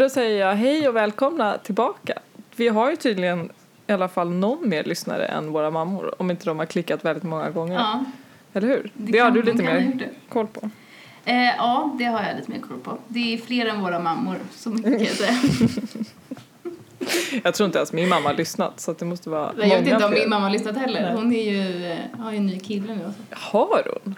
Då säger jag hej och välkomna tillbaka. Vi har ju tydligen i alla fall någon mer lyssnare än våra mammor om inte de har klickat väldigt många gånger. Ja, Eller hur? Det, Det har du lite mer koll på. eh, ja, det har jag lite mer koll på. Det är fler än våra mammor, så mycket kan jag säga. Jag tror inte ens min mamma har lyssnat så det måste vara Jag vet inte om min mamma har lyssnat heller. Hon är ju, eh, har ju en ny kille nu. Också. Har hon?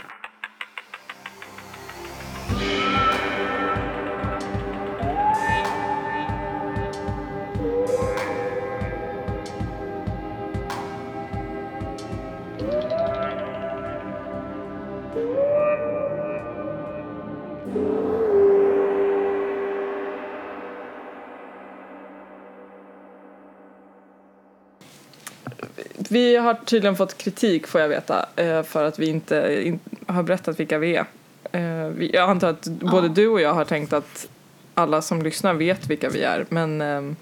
Vi har tydligen fått kritik får jag veta eh, för att vi inte in, har berättat vilka vi är. Eh, Jag antar att både du och jag har tänkt att alla som lyssnar vet vilka vi är men ehm,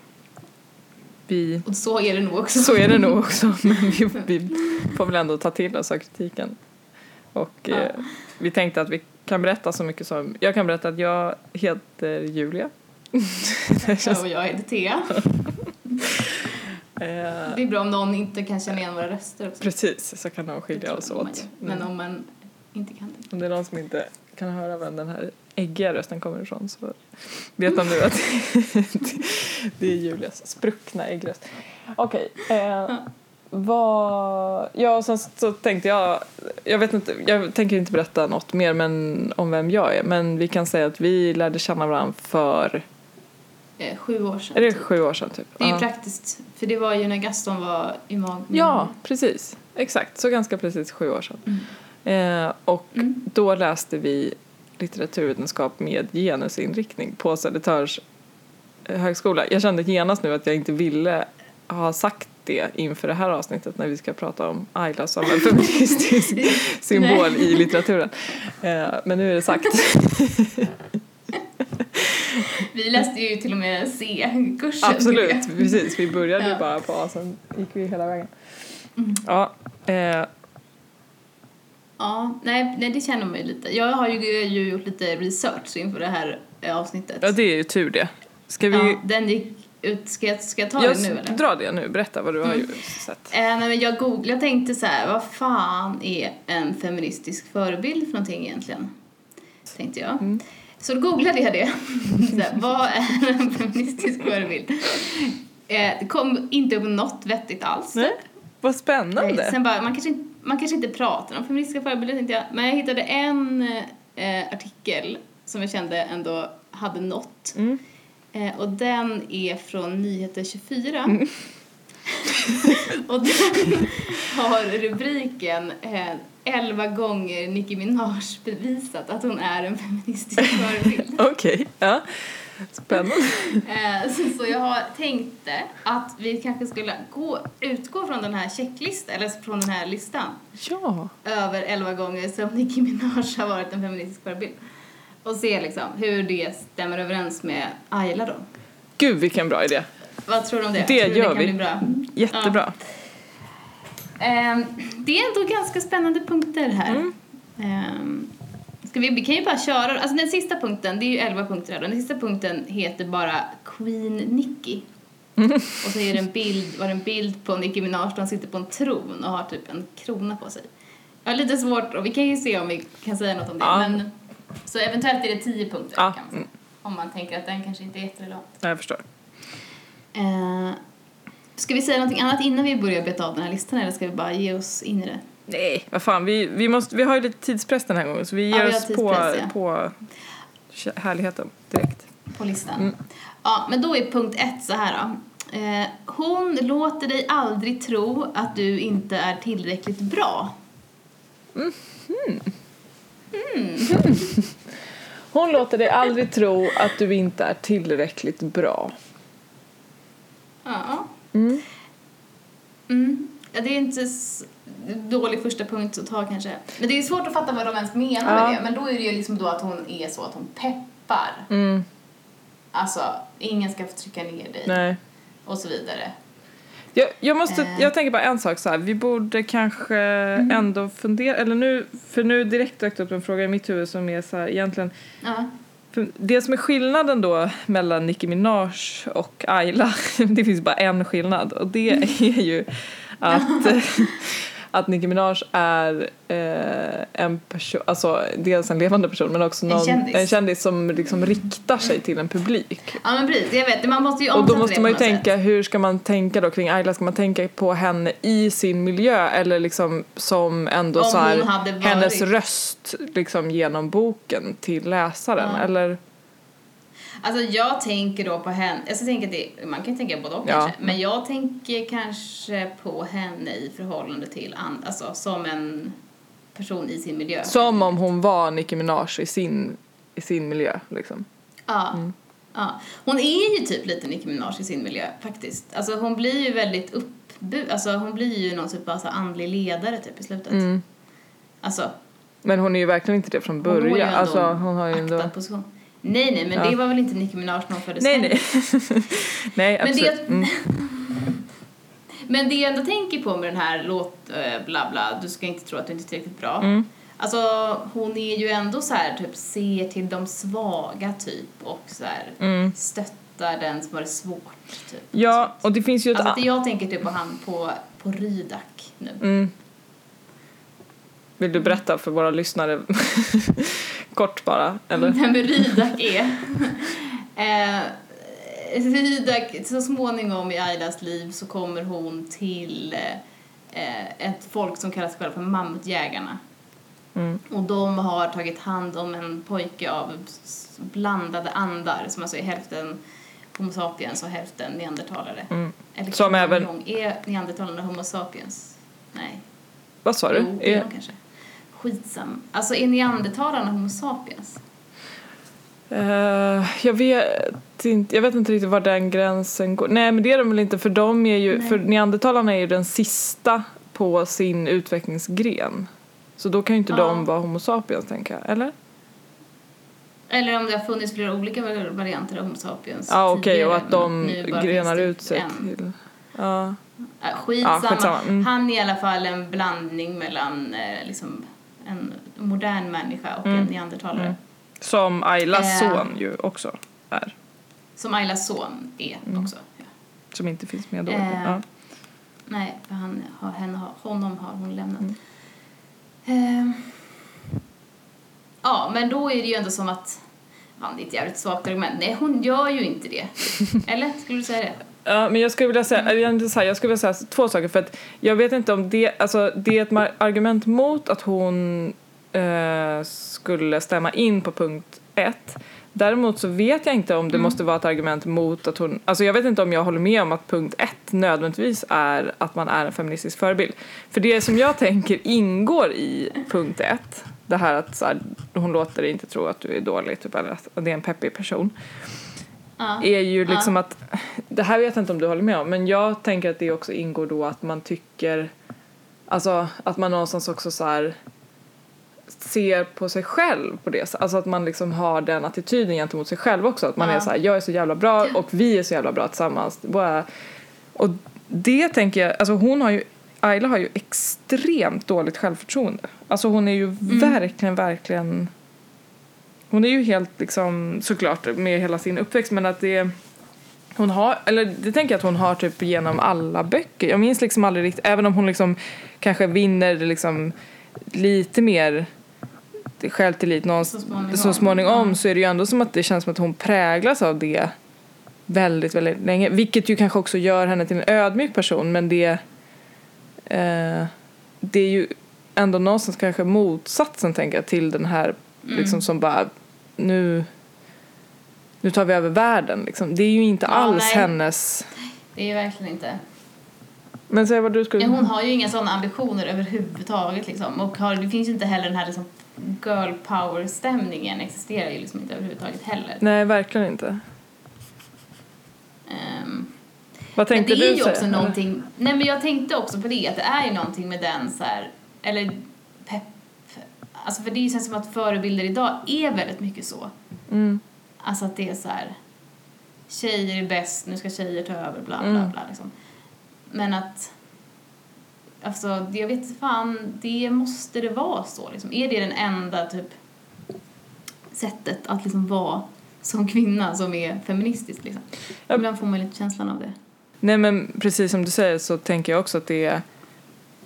vi, Och så är det nog också. så är det nog också men vi, vi får väl ändå ta till oss av kritiken. Och eh, Ja. vi tänkte att vi kan berätta så mycket som, jag kan berätta att jag heter Julia. känns, Och jag heter Thea. eh, Det är bra om någon inte kan känna igen våra röster också. precis, så kan de skilja oss åt. Men om man inte kan det. Om det är någon som inte kan höra vem den här äggiga rösten kommer ifrån så vet de nu att det är Julias spruckna äggröst. Okej. eh, vad... Ja, och sen så tänkte jag... Jag vet inte, jag tänker inte berätta något mer men, om vem jag är. Men vi kan säga att vi lärde känna varandra för... Eh, sju år sedan. Är det typ. sju år sedan typ? Det är ju praktiskt, för det var ju när Gaston var i magen. Ja, precis. Exakt, så ganska precis sju år sedan. Eh, och Mm. då läste vi litteraturvetenskap med genusinriktning på Södertörns eh, högskola. Jag kände genast nu att jag inte ville ha sagt det inför det här avsnittet när vi ska prata om Ayla som en feministisk symbol i litteraturen. Eh, men nu är det sagt. Vi läste ju till och med C-kursen. Absolut, precis. Vi började ju Ja. bara på A, sen gick vi hela vägen. Mm. Ja, eh, Ja, nej, nej, det känner man ju lite. Jag har ju, ju gjort lite research inför det här eh, avsnittet. ja, det är ju tur det. Ska vi... Ja, den gick ut, ska jag, ska jag ta jag den nu eller? dra det nu, berätta vad du har Mm. ju sett. Eh, nej, men jag googlade, jag tänkte så här, vad fan är en feministisk förebild för någonting egentligen? Tänkte jag. Mm. Så då googlade jag det. här, vad är en feministisk förebild? Eh, det kom inte upp något vettigt alls. Nej, vad spännande. Sen bara, man kanske, inte, man kanske inte pratar om feministiska förebilder tänkte jag. Men jag hittade en eh, artikel som jag kände ändå hade nått. Mm. Eh, och den är från Nyheter 24. Mm. och den har rubriken eh, 11 gånger Nicki Minaj bevisat att hon är en feministisk förebild. Okej, ja. Spännande. Eh, så, så jag har tänkte att vi kanske skulle gå, utgå från den här checklistan, eller från den här listan Ja. över 11 gånger som Nicki Minaj har varit en feministisk förebild. Och se liksom hur det stämmer överens med Ayla då. Gud vilken bra idé. Vad tror du om det? Det tror gör kan vi. Bra? Jättebra. Ehm, det är ändå ganska spännande punkter här. Mm. Ehm, ska vi, vi kan ju bara köra, alltså den sista punkten, det är ju 11 punkter här, den sista punkten heter bara Queen Nicki. Mm. Och så är det en bild, var det en bild på Nicki Minaj, de sitter på en tron och har typ en krona på sig. Jag har lite svårt, och vi kan ju se om vi kan säga något om det, Ja. men så eventuellt är det 10 punkter Ja. kan man säga. Om man tänker att den kanske inte är jätterelevant. Ja, Jag förstår. Eh, ska vi säga någonting annat innan vi börjar beta av den här listan eller ska vi bara ge oss in i det? Nej, vad fan. Vi, vi, måste, vi har ju lite tidspress den här gången så vi Ja, ger vi har oss på, ja. på härligheten direkt. på listan. Mm. Ja, men då är punkt ett så här då. Eh, hon låter dig aldrig tro att du inte är tillräckligt bra. Hon låter dig aldrig tro att du inte är tillräckligt bra. Ja. Mm. Mm. ja det är inte dålig första punkt att ta kanske. Men det är svårt att fatta vad de ens menar Ja. med det. Men då är det ju liksom då att hon är så att hon peppar. Mm. Alltså, ingen ska få trycka ner dig. Nej. Och så vidare. Jag, jag, måste, Eh. jag tänker bara en sak så här. Vi borde kanske ändå fundera, eller nu, för nu direkt dök det upp en fråga i mitt huvud som är så här egentligen Ja. Det som är skillnaden då mellan Nicki Minaj och Ayla, det finns bara en skillnad och det är ju att, att Nicki Minaj är eh, en person, alltså dels en levande person men också En någon, kändis. en kändis som liksom riktar sig till en publik. Ja men precis, jag vet. Man måste ju Och då måste man ju tänka, sätt. hur ska man tänka då kring Ayla? Ska man tänka på henne i sin miljö eller liksom som ändå Om så här, hon hade varit- hennes röst liksom genom boken till läsaren? Ja. Eller? Alltså jag tänker då på henne, alltså, tänker det, man kan ju tänka både och Ja. kanske, men jag tänker kanske på henne i förhållande till andra, alltså som en person i sin miljö. Som om hon var Nicki Minaj i sin, i sin miljö liksom. Ja. Mm. ja. Hon är ju typ lite Nicki Minaj i sin miljö faktiskt. Alltså hon blir ju väldigt uppbu, alltså hon blir ju någon typ av alltså, andlig ledare typ i slutet. Mm. Alltså, Men hon är ju verkligen inte det från hon har ju början. ändå Alltså, hon har ju ändå... position. Nej, nej, men Ja. det var väl inte Nicki Minaj när hon föddes Nej, nej. nej, Men det- Mm. Men det jag ändå tänker på med den här låt eh, bla bla, du ska inte tro att du inte är tillräckligt bra. Mm. Alltså hon är ju ändå så här typ ser till de svaga typ och så här Mm. stöttar den som har det svårt typ. Ja, och det finns ju ett... Alltså jag tänker typ på han på, på Rydak nu. Mm. Vill du berätta för våra lyssnare kort bara? Eller? Vem Rydak är. eh, Rydak, så småningom i Ailas liv så kommer hon till eh, ett folk som kallas själva för Mammutjägarna. Mm. Och de har tagit hand om en pojke av blandade andar som alltså är hälften Homo sapiens och hälften neandertalare. Mm. Eller Som även- Är neandertalarna Homo sapiens? Nej. Vad sa du? Jo, är kanske. Skitsam. Alltså är neandertalarna Homo sapiens? Eh, jag, vet inte, jag vet inte riktigt var den gränsen går. Nej men det är de väl inte för de är ju, Nej. för neandertalarna är ju den sista på sin utvecklingsgren. Så då kan ju inte Ja. de vara Homo sapiens tänker jag, eller? Eller om det har funnits flera olika vari- varianter av Homo sapiens Ja okej tidigare, och att de grenar ut sig en. till... Ja. Äh, skitsamma. Ja, skitsamma, mm. Han är i alla fall en blandning mellan eh, liksom en modern människa och en Mm. neandertalare. Mm. Som Aylas Eh. son ju också är. Som Aylas son är Mm. också. Ja. Som inte finns med då. Eh. Ja. Nej, för han har, henne har, honom har hon lämnat. Mm. Eh, ja, men då är det ju ändå som att Ja, det är ett jävligt svagt argument. Nej, hon gör ju inte det. Eller? Skulle du säga det? Ja, men jag skulle vilja säga, så här, jag skulle vilja säga två saker för att jag vet inte om det, alltså det är ett argument mot att hon eh, skulle stämma in på punkt ett. Däremot så vet jag inte om det måste vara ett argument mot att hon, alltså jag vet inte om jag håller med om att punkt ett nödvändigtvis är att man är en feministisk förebild. För det som jag tänker ingår i punkt ett, det här att så här, hon låter dig inte tro att du är dålig typ, eller att det är en peppig person Ja. är ju liksom att, det här vet jag inte om du håller med om, men jag tänker att det också ingår då att man tycker, alltså att man någonstans också så här ser på sig själv på det Alltså att man liksom har den attityden gentemot sig själv också. Att man Ja. är så här, jag är så jävla bra och vi är så jävla bra tillsammans. Bara- Och det tänker jag, alltså hon har ju, Ayla har ju extremt dåligt självförtroende. Alltså hon är ju verkligen, verkligen hon är ju helt liksom såklart med hela sin uppväxt men att det hon har, eller det tänker jag att hon har typ genom alla böcker. Jag minns liksom aldrig riktigt, även om hon liksom kanske vinner liksom lite mer självtillit någon, Så småningom. så småningom så är det ju ändå som att det känns som att hon präglas av det väldigt, väldigt länge. Vilket ju kanske också gör henne till en ödmjuk person men det eh, det är ju ändå någonstans kanske motsatsen tänker jag till den här Mm. liksom som bara nu nu tar vi över världen liksom. Det är ju inte Ja, alls nej. hennes Det är ju verkligen inte. men säg vad du skulle Men hon har ju inga sådana ambitioner överhuvudtaget liksom. Och har, det finns ju inte heller den här liksom girl power stämningen existerar ju liksom inte överhuvudtaget heller. Nej verkligen inte. Ehm, Vad men tänkte det är du ju säga? också någonting, nej men jag tänkte också på det, att det är ju någonting med den så här, eller alltså för det känns som att förebilder idag är väldigt mycket så. Mm. Alltså att det är så här, tjejer är bäst, nu ska tjejer ta över, bla bla Mm. bla liksom. Men att, alltså jag vet fan, det måste det vara så liksom. Är det den enda typ sättet att liksom vara som kvinna som är feministisk liksom. Ibland får man lite känslan av det. Nej men precis som du säger så tänker jag också att det är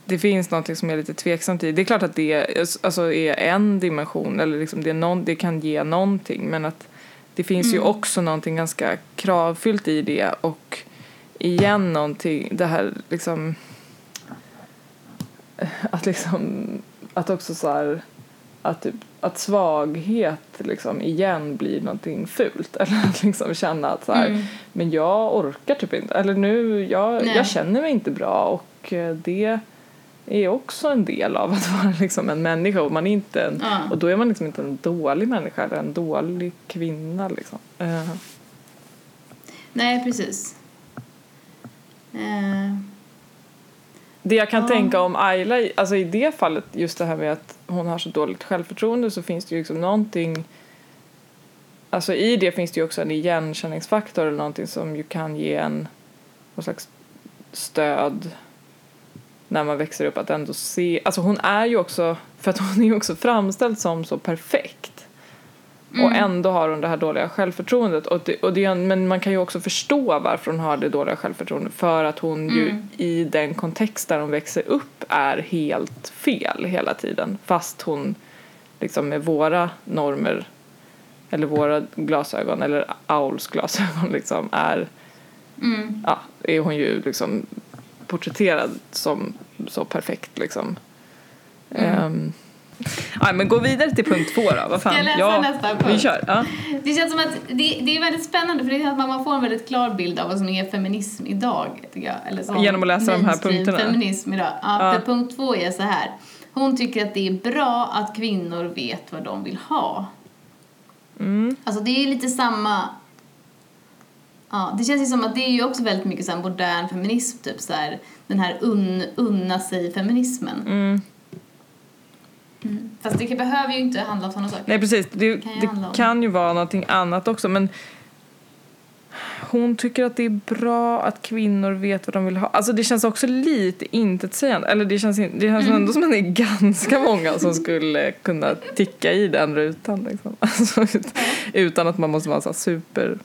det finns något som är lite tveksamt i. Det är klart att det är, alltså, är en dimension eller liksom det, någon, det kan ge någonting men att det finns Mm. ju också någonting ganska kravfyllt i det och igen någonting, det här liksom att liksom att också så här att, typ, att svaghet liksom igen blir någonting fult eller att liksom känna att så här, Mm. men jag orkar typ inte eller nu, jag, Nej. jag känner mig inte bra och eh, det är också en del av att vara liksom en människa och man är inte en, Ja. och då är man liksom inte en dålig människa eller en dålig kvinna liksom. Eh, Nej, precis. Eh, Det jag kan Ja. tänka om Ayla, alltså i det fallet, just det här med att hon har så dåligt självförtroende så finns det ju liksom någonting Alltså i det finns det ju också en igenkänningsfaktor eller någonting som ju kan ge en någon slags stöd när man växer upp att ändå se, alltså hon är ju också, för att hon är ju också framställd som så perfekt och Mm. ändå har hon det här dåliga självförtroendet. Och det, och det, men man kan ju också förstå varför hon har det dåliga självförtroendet för att hon ju Mm. i den kontext där hon växer upp är helt fel hela tiden fast hon liksom med våra normer eller våra glasögon eller Auls glasögon liksom är, mm. ja, är hon ju liksom porträtterad som så perfekt liksom. Mm. Ehm, ja, men gå vidare till punkt två då. Vad fan? Ska jag läsa ja, nästa Vi punkt? kör. Ja. Det känns som att det, det är väldigt spännande för det är att man får en väldigt klar bild av vad som är feminism idag. Tycker jag. Eller som Genom att läsa de här punkterna. feminism idag. Ja, Ja. För punkt två är så här. Hon tycker att det är bra att kvinnor vet vad de vill ha. Mm. Alltså det är lite samma... Ja, det känns ju som att det är ju också väldigt mycket så här modern feminism, typ så här, den här un, unna sig-feminismen. Mm. Mm. Fast det behöver ju inte handla om sådana saker. Nej precis, det, Kan ju det kan ju vara någonting annat också men hon tycker att det är bra att kvinnor vet vad de vill ha. Alltså det känns också lite intetsägande. Eller det känns, det känns Mm. ändå som att det är ganska många som skulle kunna ticka i den rutan. Liksom. Alltså, ut, utan att man måste vara så super,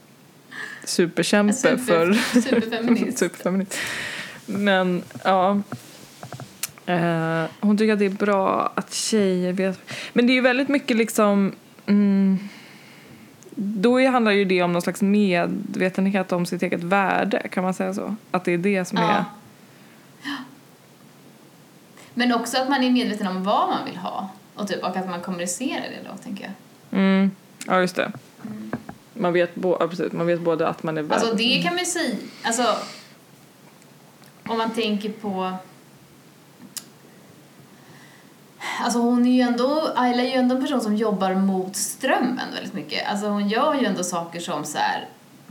superkämpe Super- för superfeminist. superfeminist. Men ja. Eh, hon tycker att det är bra att tjejer vet. Men det är ju väldigt mycket liksom. Mm, då är- handlar ju det om någon slags medvetenhet om sitt eget värde. Kan man säga så? Att det är det som är. Ja. Men också att man är medveten om vad man vill ha. Och, typ, och att man kommunicerar det då, tänker jag. Mm, ja, just det. Man vet, bo- ja, precis, man vet både att man är värd. Alltså det kan man ju säga, alltså om man tänker på Alltså hon är ju ändå, Ayla är ju ändå en person som jobbar mot strömmen väldigt mycket. Alltså hon gör ju ändå saker som så här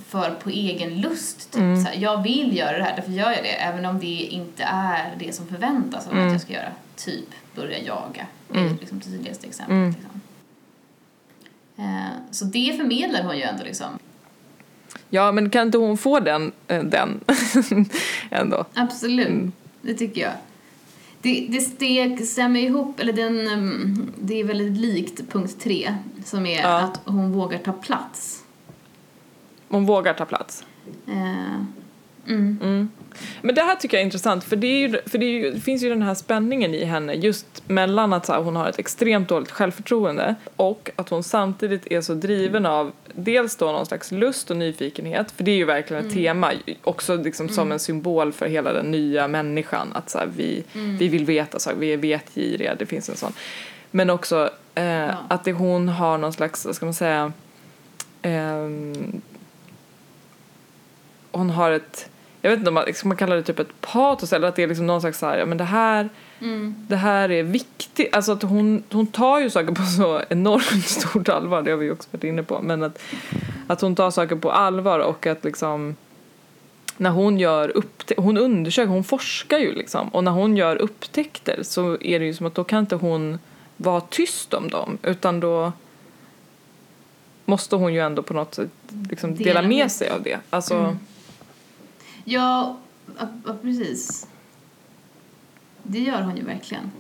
för på egen lust. Typ Mm. så här, jag vill göra det här, därför gör jag det. Även om det inte är det som förväntas av Mm. att jag ska göra. Typ börja jaga. Det Mm. är liksom det tydligaste exemplet. Mm. Liksom. Eh, så det förmedlar hon ju ändå liksom. Ja, men kan inte hon få den, eh, den ändå? Absolut, Mm. det tycker jag. Det, det, det stämmer ihop, eller den, mm, det är väldigt likt punkt tre som är Ja. att hon vågar ta plats. Hon vågar ta plats. Eh, mm. Mm. Men det här tycker jag är intressant för det, är ju, för det, ju, det finns ju den här spänningen i henne just mellan att här, hon har ett extremt dåligt självförtroende och att hon samtidigt är så driven av dels då någon slags lust och nyfikenhet för det är ju verkligen ett tema också liksom som en symbol för hela den nya människan att så här, vi, vi vill veta saker, vi är vetgiriga, det finns en sån men också eh, att det, hon har någon slags, vad ska man säga ehm, hon har ett jag vet inte om man, ska man kalla det typ ett patos eller att det är liksom någon slags så här, ja men det här, Mm. det här är viktigt. Alltså att hon, hon tar ju saker på så enormt stort allvar, det har vi ju också varit inne på. Men att, att hon tar saker på allvar och att liksom när hon gör upptäckter, hon undersöker, hon forskar ju liksom. Och när hon gör upptäckter så är det ju som att då kan inte hon vara tyst om dem utan då måste hon ju ändå på något sätt liksom dela, Dela med med sig av det. Alltså, Mm. Ja, precis. Det gör hon ju verkligen.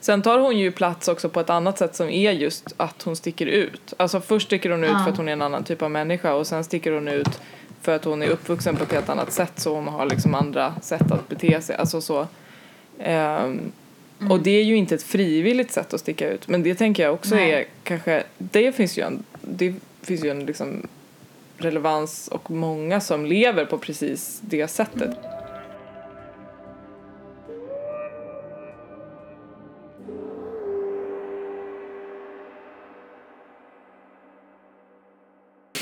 Sen tar hon ju plats också på ett annat sätt som är just att hon sticker ut. Alltså först sticker hon ut Ja. för att hon är en annan typ av människa och sen sticker hon ut för att hon är uppvuxen på ett helt annat sätt så hon har liksom andra sätt att bete sig. Alltså så. Ehm, Och det är ju inte ett frivilligt sätt att sticka ut men det tänker jag också Nej. är kanske, det finns ju en, det finns ju en liksom relevans och många som lever på precis det sättet.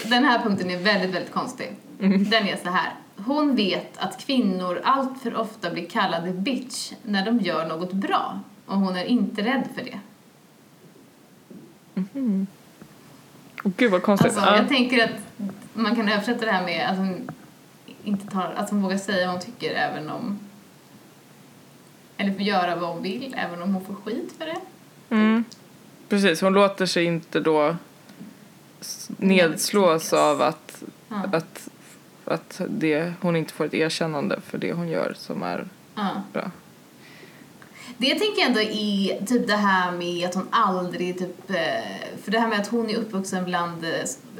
Den här punkten är väldigt, väldigt konstig. Den är så här. Hon vet att kvinnor allt för ofta blir kallade bitch när de gör något bra och hon är inte rädd för det. Åh, Gud vad konstigt. Alltså, Ja. jag tänker att man kan översätta det här med att hon inte tar, att hon vågar säga vad hon tycker även om eller får göra vad hon vill även om hon får skit för det. Mm. Precis, hon låter sig inte då nedslås av att, Ja. att, att det, hon inte får ett erkännande för det hon gör som är Ja. bra. Det tänker jag ändå är typ det här med att hon aldrig typ, eh, för det här med att hon är uppvuxen bland eh,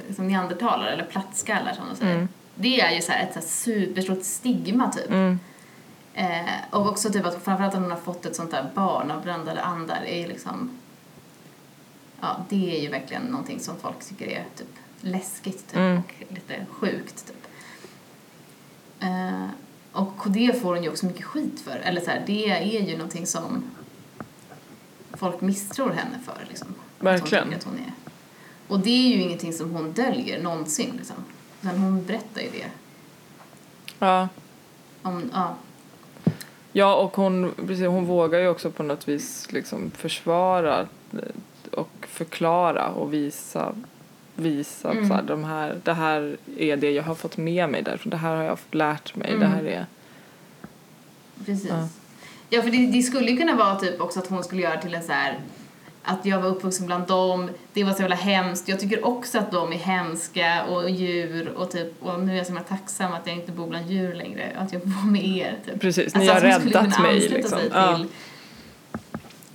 liksom neandertalare eller plattskallar som de säger. Mm. Det är ju så här ett så här superstort stigma typ. Mm. Eh, och också typ att framförallt att hon har fått ett sånt där barn av brändade andar är ju liksom Ja, det är ju verkligen någonting som folk tycker är typ läskigt typ Mm. och lite sjukt typ. Eh, och det får hon ju också mycket skit för. Eller så här, det är ju någonting som folk misstror henne för liksom. Att Verkligen. hon tycker att hon är. Och det är ju ingenting som hon döljer någonsin liksom. Men hon berättar ju det. Ja. Om, ja, ja, och hon, precis, hon vågar ju också på något vis liksom försvara eh, och förklara och visa visa Mm. så här, de här, det här är det jag har fått med mig därifrån, det här har jag lärt mig, Mm. det här är Precis. Ja. Ja, för det, det skulle ju kunna vara typ också att hon skulle göra till en så här att jag var uppvuxen bland dem, det var så jävla hemskt. Jag tycker också att de är hemska och djur och typ, och nu är jag så himla tacksam att jag inte bor bland djur längre, att jag vara med er typ. Precis, ni Alltså, har skulle räddat kunna mig liksom. sig Ja. till,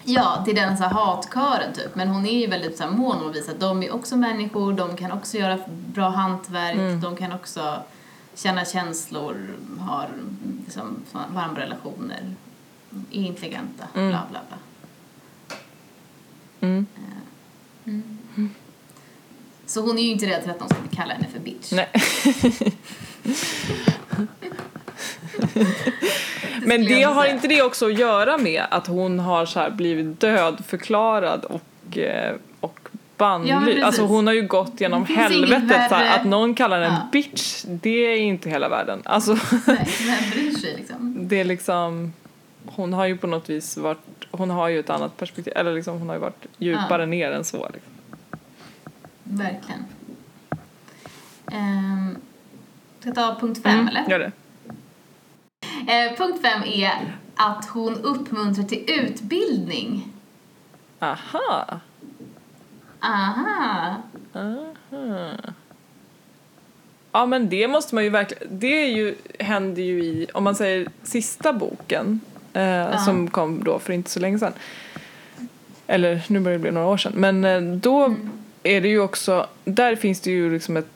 ja, till den så här hatkören typ. Men hon är ju väldigt så här mån om att visa att de är också människor, de kan också göra bra hantverk, Mm. de kan också känna känslor, har liksom varma relationer, är intelligenta, Mm. bla bla bla. Mm. Så hon är ju inte rädd för att någon ska kalla henne för bitch. Nej. Men det har inte det också att göra med att hon har så blivit dödförklarad och, eh, och bannlyst? precis. alltså hon har ju gått genom helvetet. Så här, att någon kallar henne Ja. bitch, det är inte hela världen. Alltså, Nej, vem bryr sig liksom? det är liksom... Hon har ju på något vis varit... Hon har ju ett annat perspektiv. Eller liksom hon har ju varit djupare Ja. ner än så. Liksom. Verkligen. Um, ska jag ta punkt fem eller? Mm, Gör det. Eh, punkt fem är att hon uppmuntrar till utbildning. Aha. Aha. Aha. Ja men det måste man ju verkligen, det är ju, händer ju i, om man säger sista boken eh, som kom då för inte så länge sedan. Eller nu börjar det bli några år sedan. Men eh, då är det ju också, där finns det ju liksom ett,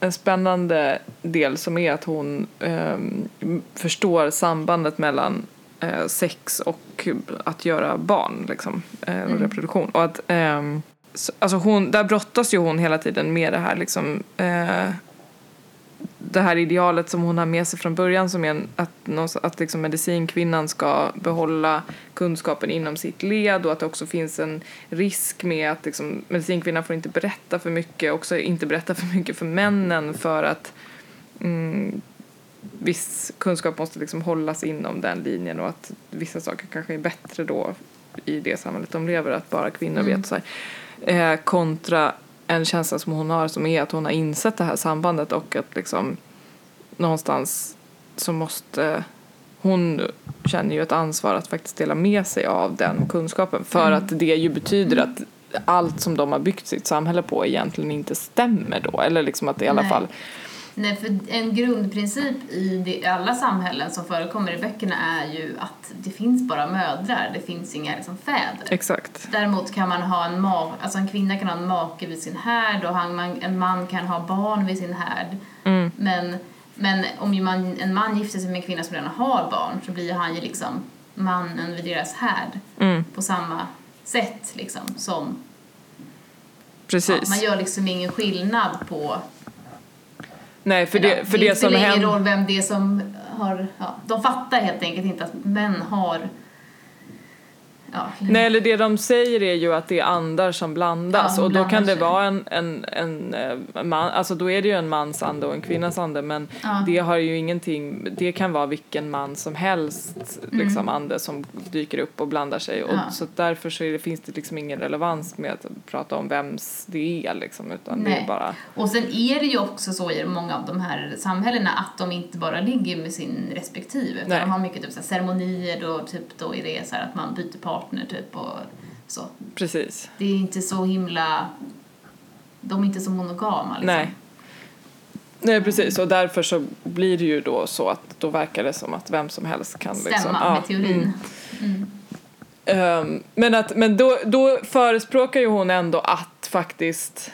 en spännande del som är att hon ehm, förstår sambandet mellan eh, sex och att göra barn liksom, eh, och reproduktion. Och att ehm, så- Alltså hon, där brottas ju hon hela tiden med det här liksom, eh, det här idealet som hon har med sig från början som är en, att, att liksom medicinkvinnan ska behålla kunskapen inom sitt led och att det också finns en risk med att liksom, medicinkvinnan får inte berätta för mycket, också inte berätta för mycket för männen för att mm, viss kunskap måste liksom hållas inom den linjen och att vissa saker kanske är bättre då i det samhället de lever, att bara kvinnor vet så här. Eh, kontra en känsla som hon har som är att hon har insett det här sambandet och att liksom någonstans så måste hon känner ju ett ansvar att faktiskt dela med sig av den kunskapen för att det ju betyder att allt som de har byggt sitt samhälle på egentligen inte stämmer då eller liksom att det i alla Nej. fall Nej, för en grundprincip i det, alla samhällen som förekommer i böckerna är ju att det finns bara mödrar, det finns inga liksom, fäder. Exakt. Däremot kan man ha en ma- alltså en kvinna kan ha en make vid sin härd och man, en man kan ha barn vid sin härd. Mm. Men, men om man, en man gifter sig med en kvinna som redan har barn så blir han ju liksom mannen vid deras härd Mm. på samma sätt liksom som Precis. Ja, man gör liksom ingen skillnad på... Nej, för det, för det, det som spelar ingen händer... roll vem det är som har... Ja, de fattar helt enkelt inte att män har... Ja, Nej, eller det de säger är ju att det är andar som blandas Ja, och då kan det sig. vara en, en, en eh, man, alltså då är det ju en mans ande och en kvinnas ande men Ja. det har ju ingenting, det kan vara vilken man som helst liksom ande som dyker upp och blandar sig och Mm. Så därför så är det, finns det liksom ingen relevans med att prata om vems det är liksom utan det är Nej. bara, Och sen är det ju också så i många av de här samhällena att de inte bara ligger med sin respektive utan Nej. de har mycket typ så ceremonier då typ då är det så att man byter partner typ och så. precis. Det är inte så himla... De är inte så monogama liksom. Nej. Nej precis och därför så blir det ju då så att då verkar det som att vem som helst kan Stämma liksom, ja, med teorin. mm. Ehm, men att, men då, då förespråkar ju hon ändå att faktiskt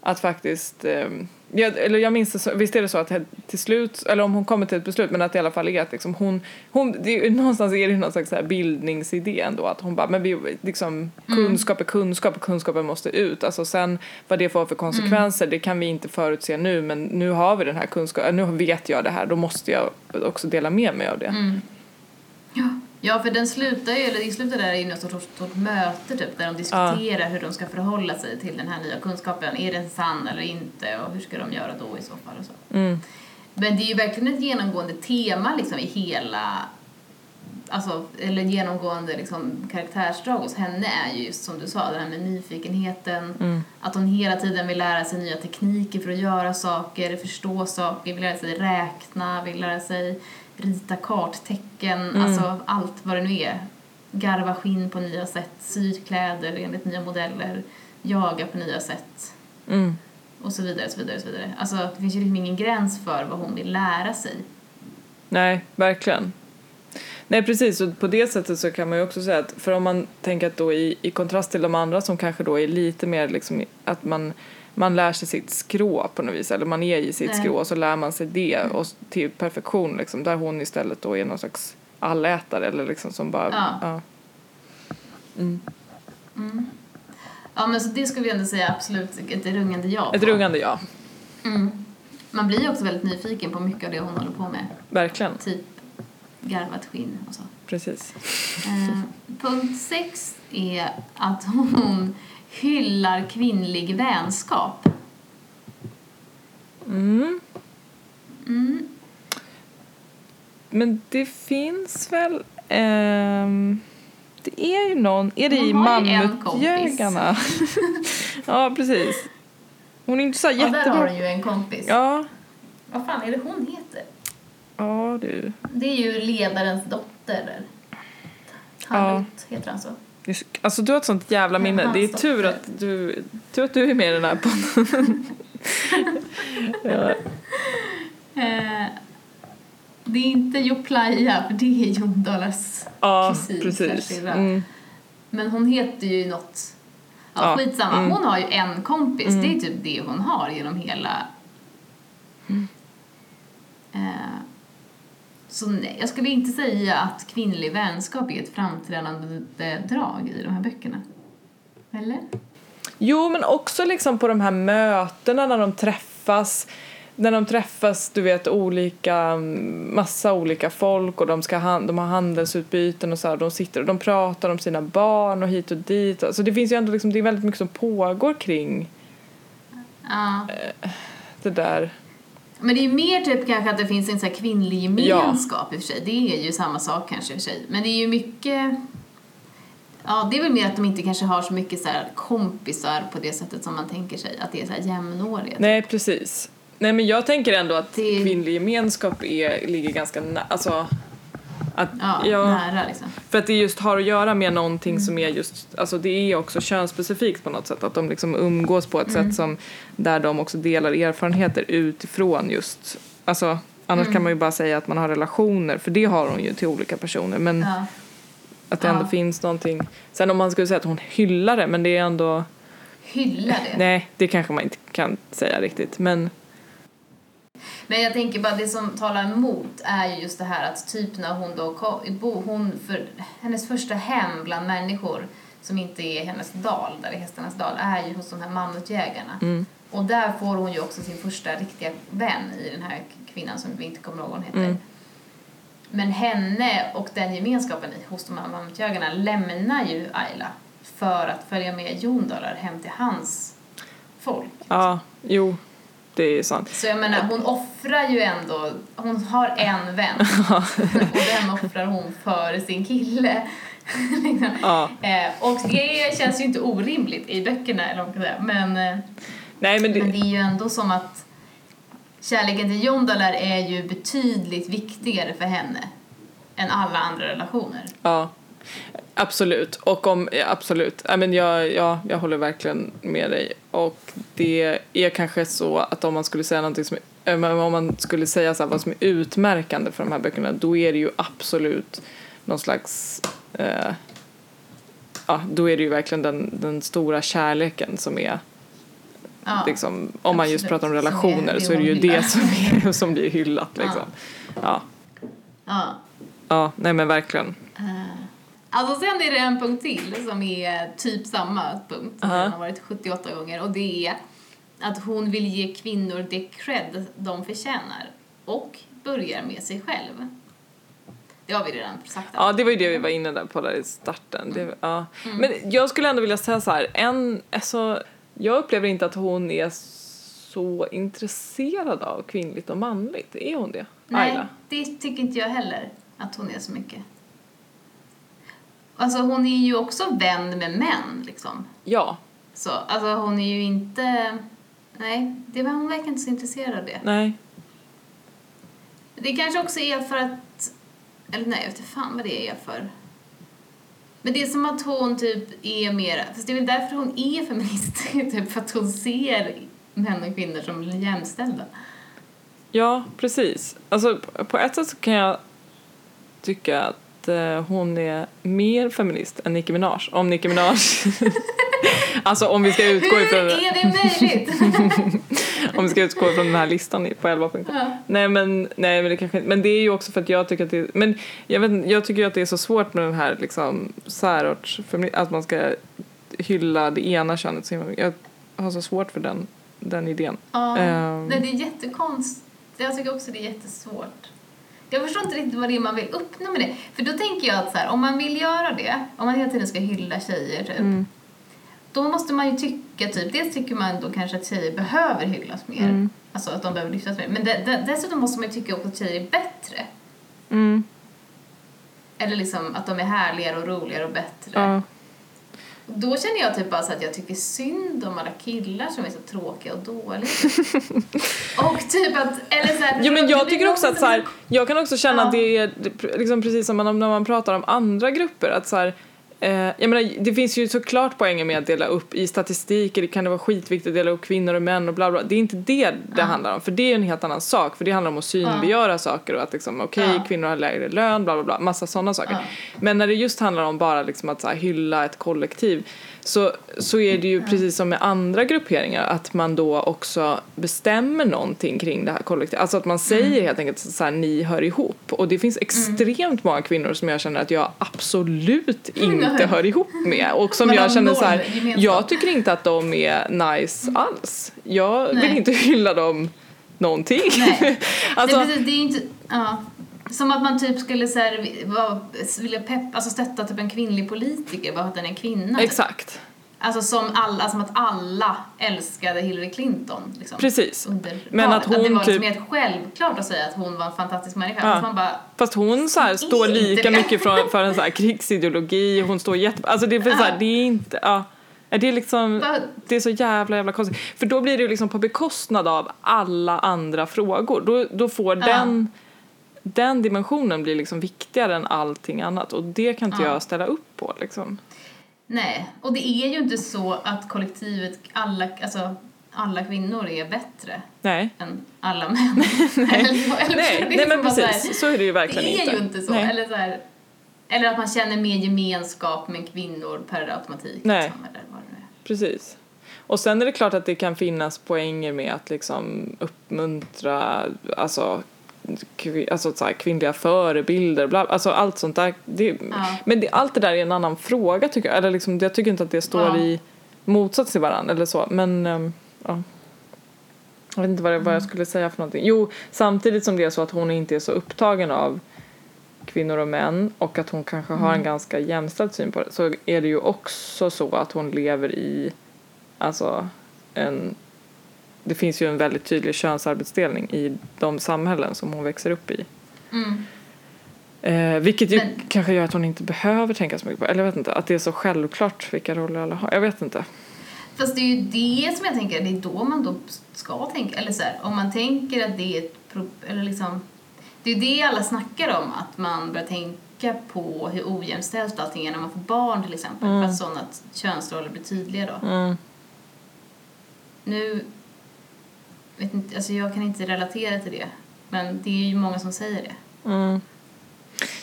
att faktiskt ehm, ja, eller jag minns det så, visst är det så att till slut, eller om hon kommer till ett beslut men att det i alla fall är att liksom hon, hon det är, någonstans är det någon slags så här bildningsidé ändå att hon bara, men vi, liksom kunskap är kunskap och kunskapen måste ut, alltså sen vad det får för konsekvenser det kan vi inte förutse nu men nu har vi den här kunskapen, nu vet jag det här, då måste jag också dela med mig av det. Mm. Ja. Ja, för den slutar ju, eller det slutar där i något sorts, sorts möte typ, där de diskuterar hur de ska förhålla sig till den här nya kunskapen. Är den sann eller inte och hur ska de göra då i så fall och så. Mm. Men det är ju verkligen ett genomgående tema liksom i hela, alltså, eller genomgående liksom karaktärsdrag hos henne är ju just som du sa, det här med nyfikenheten, Mm. att hon hela tiden vill lära sig nya tekniker för att göra saker, förstå saker, vill lära sig räkna, vill lära sig rita karttecken, Mm. alltså allt vad det nu är. Garva skinn på nya sätt, sy kläder enligt nya modeller, jaga på nya sätt Mm. och så vidare, så vidare, så vidare. Alltså det finns ju liksom ingen gräns för vad hon vill lära sig. Nej, verkligen. Nej precis, och på det sättet så kan man ju också säga att för om man tänker att då i, i kontrast till de andra som kanske då är lite mer liksom att man, man lär sig sitt skrå på något vis eller man är i sitt Nej. skrå och så lär man sig det och till perfektion liksom där hon istället då är någon slags allätare eller liksom som bara Ja. ja. Mm. Ja men så det skulle vi ändå säga absolut ett rungande ja Ett på. rungande ja, Mm. Man blir ju också väldigt nyfiken på mycket av det hon håller på med. verkligen, Typ garvat skinn och så. precis. Eh, punkt sex är att hon hyllar kvinnlig vänskap. Mm. Mm. Men det finns väl ehm, det är ju någon, är det Hon i Mammutjägarna? ja, precis. Hon är inte så Ja, där har du ju en kompis. Ja, Vad fan är det hon heter? ja du. Det är ju ledarens dotter. Talut heter han så. Alltså du har ett sånt jävla minne. Det är tur att du, tur att du är med i den här podden. ja, Eh, det är inte Joplaya, för det är Jon Dalas ja kusin, precis. Mm. Men hon heter ju något... Ja, Ja, skitsamma. mm. Hon har ju en kompis. Mm. Det är typ det hon har genom hela... Eh, så nej, jag skulle inte säga att kvinnlig vänskap är ett framträdande drag i de här böckerna. Eller? Jo, men också liksom på de här mötena när de träffas. När de träffas, du vet, olika, massa olika folk och de, ska han, de har handelsutbyten och så här, de sitter och de pratar om sina barn och hit och dit. Alltså det finns ju ändå liksom, det är väldigt mycket som pågår kring Ja. det där. Men det är mer typ kanske att det finns en så kvinnlig gemenskap i och för sig. Det är ju samma sak kanske i och för sig. Men det är ju mycket... Ja, det är väl mer att de inte kanske har så mycket så här kompisar på det sättet som man tänker sig. Att det är så här jämnåriga. Nej, precis. Nej, men jag tänker ändå att Det- kvinnlig gemenskap är, ligger ganska nä- alltså Att, Ja, nära liksom. För att det just har att göra med någonting som är just, alltså det är också könsspecifikt på något sätt. Att de liksom umgås på ett sätt som, där de också delar erfarenheter utifrån just, alltså annars kan man ju bara säga att man har relationer, för det har hon ju till olika personer. Men Ja. att det ändå Ja. finns någonting, sen om man skulle säga att hon hyllar det, men det är ändå, Hylla det. nej det kanske man inte kan säga riktigt. Men Men jag tänker bara det som talar emot är ju just det här att typ när hon då kom, hon för hennes första hem bland människor som inte är hennes dal, där i hästarnas dal, är ju hos de här mammutjägarna. Mm. Och där får hon ju också sin första riktiga vän i den här kvinnan som vi inte kommer ihåg hon heter. Mm. Men henne och den gemenskapen hos de här mammutjägarna lämnar ju Ayla för att följa med Jondalar hem till hans folk. ja, jo, det är sant. Så jag menar, hon offrar ju ändå, hon har en vän och den offrar hon för sin kille. Liksom. Ja. eh, och det känns ju inte orimligt i böckerna, eller vad man säga. Men, eh, Nej men det, men det är ju ändå som att kärleken till John Dalar är ju betydligt viktigare för henne än alla andra relationer. Ja, absolut. Och om, absolut. Ja, men jag, ja, jag håller verkligen med dig. Och det är kanske så att om man skulle säga någonting som eh, om man skulle säga så vad som är utmärkande för de här böckerna då är det ju absolut någon slags eh, ja, då är det ju verkligen den, den stora kärleken som är Ja. liksom, om man just absolut. pratar om är relationer det så är det ju det som, är, som blir hyllat liksom. Ja. Ja. ja, nej men verkligen. Eh, Alltså sen är det en punkt till som är typ samma punkt som Aha. den har varit 78 gånger och det är att hon vill ge kvinnor det cred de förtjänar och börjar med sig själv. Det har vi redan sagt. Ja, det var ju det vi var inne där på där i starten. Det, ja. Men jag skulle ändå vilja säga så här, en, alltså, jag upplever inte att hon är så intresserad av kvinnligt och manligt. Är hon det? Nej, Ayla? det tycker inte jag heller att hon är så mycket. Alltså hon är ju också vän med män liksom. Ja, Så, alltså hon är ju inte... Nej, det var hon verkar inte så intresserad av det. nej. Det kanske också är för att... Eller nej, jag vet inte fan vad det är för. Men det är som att hon typ är mer... Fast det är väl därför hon är feminist. typ för att hon ser män och kvinnor som jämställda. Ja, precis. Alltså, på ett sätt så kan jag tycka att eh, hon är mer feminist än Nicki Minaj. Om Nicki Minaj... alltså om vi ska utgå Hur ifrån... är det möjligt? Om vi ska utgå från den här listan på 11 punkter. Ja. Nej men, nej men det kanske men det är ju också för att jag tycker att det men jag vet jag tycker att det är så svårt med den här liksom särorts att man ska hylla det ena könet så. Jag har så svårt för den, den idén. ja. Ehm. Nej, det är jättekonstigt. Jag tycker också det är jättesvårt. Jag förstår inte riktigt vad det är man vill uppnå med det. För då tänker jag att så här, om man vill göra det, om man hela tiden ska hylla tjejer typ, Mm. då måste man ju tycka typ, dels tycker man då kanske att tjejer behöver hyllas mer. Mm. Alltså att de behöver lyftas mer. Men de, de, dessutom måste man ju tycka också att tjejer är bättre. Mm. Eller liksom att de är härligare och roligare och bättre. Ja. Då känner jag typ bara så att jag tycker synd om alla killar som är så tråkiga och dåliga. och typ att, eller så här, Jo men jag tycker också att så här, jag kan också känna Ja. att det är liksom precis som när man pratar om andra grupper att så här, jag menar, det finns ju såklart poänger med att dela upp i statistiker, det kan det vara skitviktigt att dela upp kvinnor och män och bla bla. Det är inte det det handlar om, för det är en helt annan sak, för det handlar om att synliggöra saker och att liksom okej, Ja. kvinnor har lägre lön, bla bla bla, massa sådana saker. Men när det just handlar om bara liksom att så här, hylla ett kollektiv så, så är det ju precis som med andra grupperingar att man då också bestämmer någonting kring det här kollektivet. Alltså att man säger helt enkelt så här, ni hör ihop. Och det finns extremt många kvinnor som jag känner att jag absolut inte hör ihop med. Och som jag känner så här, jag tycker inte att de är nice alls. Jag vill Nej. inte hylla dem någonting. Nej. alltså, det, det är inte, ja. Som att man typ skulle så här, vilja pepp, alltså stötta typ en kvinnlig politiker bara för att den är kvinna. typ. exakt. Alltså som, alla, som att alla älskade Hillary Clinton. Liksom, Precis. Men att hon det var liksom typ- helt självklart att säga att hon var en fantastisk människa. Ja. Att man bara, Fast hon så här, står lika det. mycket för, för en så här krigsideologi, hon står jätte... Alltså det är, så här, det är inte... Ja, det är liksom... Det är så jävla jävla konstigt. För då blir det liksom på bekostnad av alla andra frågor. Då, då får Ja. den... den dimensionen blir liksom viktigare än allting annat och det kan inte Ja. jag ställa upp på liksom. Nej, och det är ju inte så att kollektivet, alla, alltså, alla kvinnor är bättre Nej. än alla män. eller, så, eller, Nej, nej men som bara så här- precis, så är det ju verkligen Det är inte. ju inte så. Nej. Eller, så här, eller att man känner mer gemenskap med kvinnor per automatik. Nej. Liksom, eller vad det är. Precis. Och sen är det klart att det kan finnas poänger med att liksom uppmuntra alltså, alltså så här, kvinnliga förebilder, bla, alltså allt sånt där. Det, Ja. Men det, allt det där är en annan fråga tycker jag. Eller liksom, jag tycker inte att det står Ja. i motsats till varandra eller så. Men ehm, ja. Jag vet inte vad, det, vad jag Mm. skulle säga för någonting. Jo, samtidigt som det är så att hon inte är så upptagen av kvinnor och män och att hon kanske har Mm. en ganska jämställd syn på det så är det ju också så att hon lever i alltså en det finns ju en väldigt tydlig könsarbetsdelning i de samhällen som hon växer upp i. Mm. Eh, vilket ju Men- kanske gör att hon inte behöver tänka så mycket på, eller jag vet inte, att det är så självklart vilka roller alla har. Jag vet inte. Fast det är ju det som jag tänker, det är då man då ska tänka, eller så här, om man tänker att det är ett eller liksom, det är ju det alla snackar om, att man börjar tänka på hur ojämställt allting är när man får barn till exempel, Mm. för att sådana könsroller blir tydliga då. Mm. Nu, vet inte, alltså jag kan inte relatera till det, men det är ju många som säger det. Mm.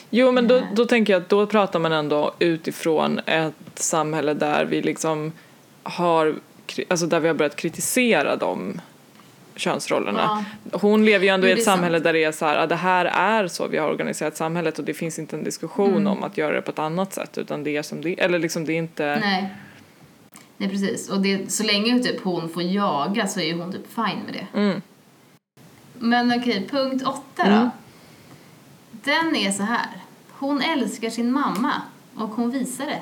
Jo men då, Nej. då tänker jag att då pratar man ändå utifrån ett samhälle där vi liksom har, alltså där vi har börjat kritisera de könsrollerna. Hon lever ju ändå i ett samhälle sant. där det är så här, ah, det här är så vi har organiserat samhället och det finns inte en diskussion Mm. om att göra det på ett annat sätt utan det är som det eller liksom det är inte Nej. Nej, precis. Och det, så länge typ hon får jaga så är hon typ fine med det. Mm. Men okej, punkt åtta då. Mm. Den är så här. Hon älskar sin mamma och hon visar det.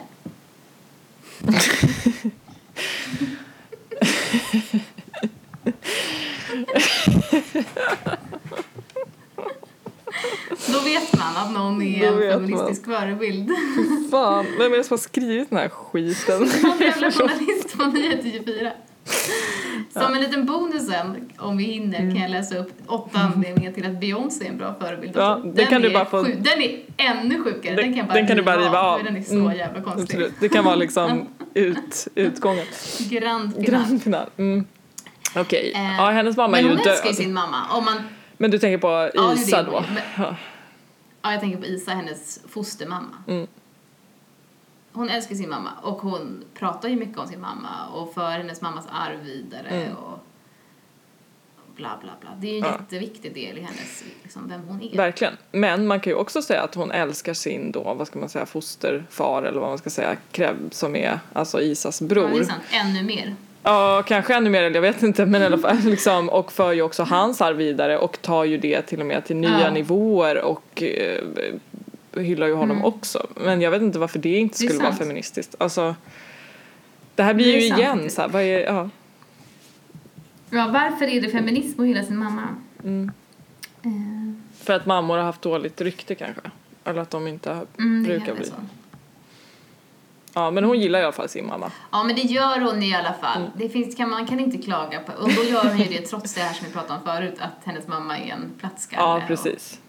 Vet man att någon är en feministisk förebild. Fan, vem är det som har skrivit den här skiten? Han jävla journalist på Nyheter 24. Som en liten bonus sen, om vi hinner, kan jag läsa upp åtta anledningar till att Beyoncé är en bra förebild. Ja, den, kan du bara få- den är ännu sjukare. Den, Den- kan bara den kan du bara riva av. för Den är så Mm. jävla konstig. Absolut. Det kan vara liksom ut, utgången. Grand final. Grand final. Mm. Okej, Eh, ja hennes mamma är Men ju hon död. älskar ju sin mamma. Om man, Men du tänker på Isa det. då? Men- Ja. ja, jag tänker på Isa, hennes fostermamma. Mm. Hon älskar sin mamma och hon pratar ju mycket om sin mamma och för hennes mammas arv vidare Mm. och bla bla bla. Det är ju en Ja. jätteviktig del i hennes, liksom, vem hon är. Verkligen. Men man kan ju också säga att hon älskar sin då, vad ska man säga, fosterfar eller vad man ska säga, Kreb som är alltså Isas Ja, det bror. är sant. Ännu mer. Ja, kanske ännu mer, jag vet inte, men i alla fall liksom, och för ju också hans arv vidare och tar ju det till och med till nya Ja. nivåer och eh, hyllar ju honom Mm. också. Men jag vet inte varför det inte Det skulle vara sant. feministiskt. Alltså, det här blir Det ju sant. igen så här, vad är, ja. Ja, varför är det feminism att hylla sin mamma? Mm. Eh, För att mammor har haft dåligt rykte kanske. Eller att de inte mm, det brukar bli. vara så. Ja, men hon gillar i alla fall sin mamma. Ja, men det gör hon i alla fall. Mm. Det finns, kan, man kan inte klaga på. Och då gör hon ju det trots det här som vi pratade om förut, att hennes mamma är en plattskalle. Ja, och- precis.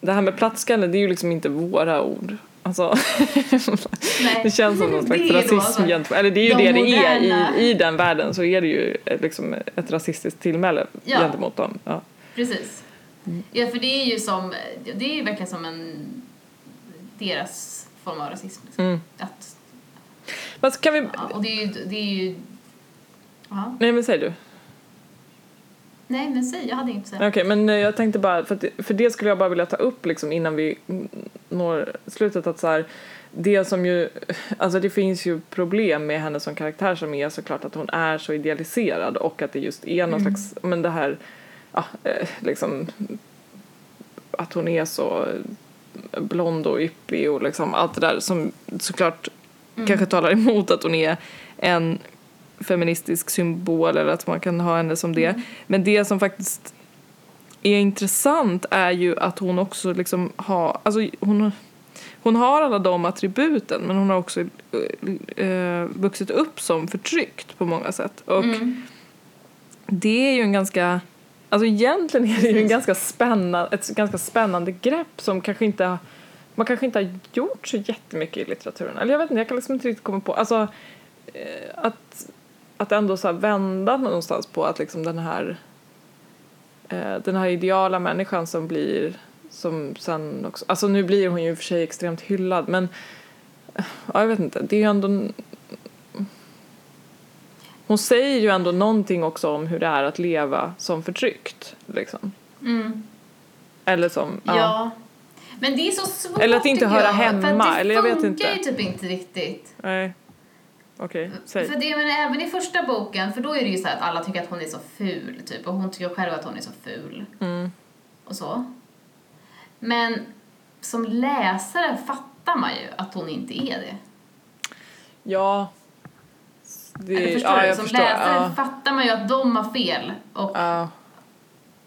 Det här med plattskalle, det är ju liksom inte våra ord. Alltså, det känns som någon slags rasism alltså gentemot, eller det är ju de det det är moderna- i, i den världen så är det ju ett, liksom ett rasistiskt tillmäle Ja. gentemot dem. Ja. Precis. Mm. Ja, för det är ju som, det är ju verkligen som en, deras form av rasism. Liksom. Mm. Att, Men kan vi, ja, och det är ju, det är ju, ja. nej men säg du. Nej, men säg, jag hade att säga. Okej, men eh, jag tänkte bara, för, att, för det skulle jag bara vilja ta upp liksom innan vi når slutet att så här, det som ju, alltså det finns ju problem med henne som karaktär som är såklart att hon är så idealiserad och att det just är någon Mm. slags, men det här, ja, eh, liksom att hon är så blond och yppig och liksom allt det där som såklart Mm. kanske talar emot att hon är en feministisk symbol eller att man kan ha henne som det. Mm. Men det som faktiskt är intressant är ju att hon också liksom har, alltså hon, hon har alla de attributen men hon har också eh, eh, vuxit upp som förtryckt på många sätt. Och Mm. det är ju en ganska Alltså egentligen är det ju en ganska spännande, ett ganska spännande grepp som kanske inte man kanske inte har gjort så jättemycket i litteraturen. Eller jag vet inte, jag kan liksom inte riktigt komma på. Alltså eh, att, att ändå så vända någonstans på att liksom den här eh, den här ideala människan som blir som sen också, alltså nu blir hon ju för sig extremt hyllad men ja, jag vet inte, det är ju ändå hon säger ju ändå någonting också om hur det är att leva som förtryckt liksom. Mm. Eller som, ja. Ja. Men det är så svårt Eller att inte höra jag, för hemma, att det eller jag vet funkar inte. ju typ inte riktigt. Nej. Okej, säg. För det, men även i första boken, för då är det ju så här att alla tycker att hon är så ful, typ, och hon tycker själv att hon är så ful. Mm. Och så. Men som läsare fattar man ju att hon inte är det. Ja. Det, Eller förstår ja, du? jag Som förstår. läsare Ja. fattar man ju att de har fel och Ja.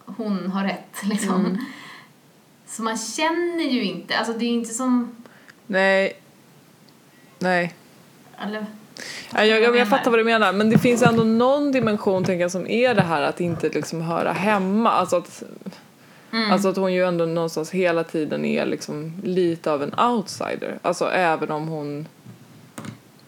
hon har rätt, liksom. Mm. Så man känner ju inte, alltså det är inte som, Nej. Nej. eller, Ja, jag, jag, jag menar? fattar vad du menar, men det finns ändå någon dimension tänker jag, som är det här att inte liksom höra hemma. Alltså att, Mm. alltså att hon ju ändå någonstans hela tiden är liksom lite av en outsider. Alltså även om hon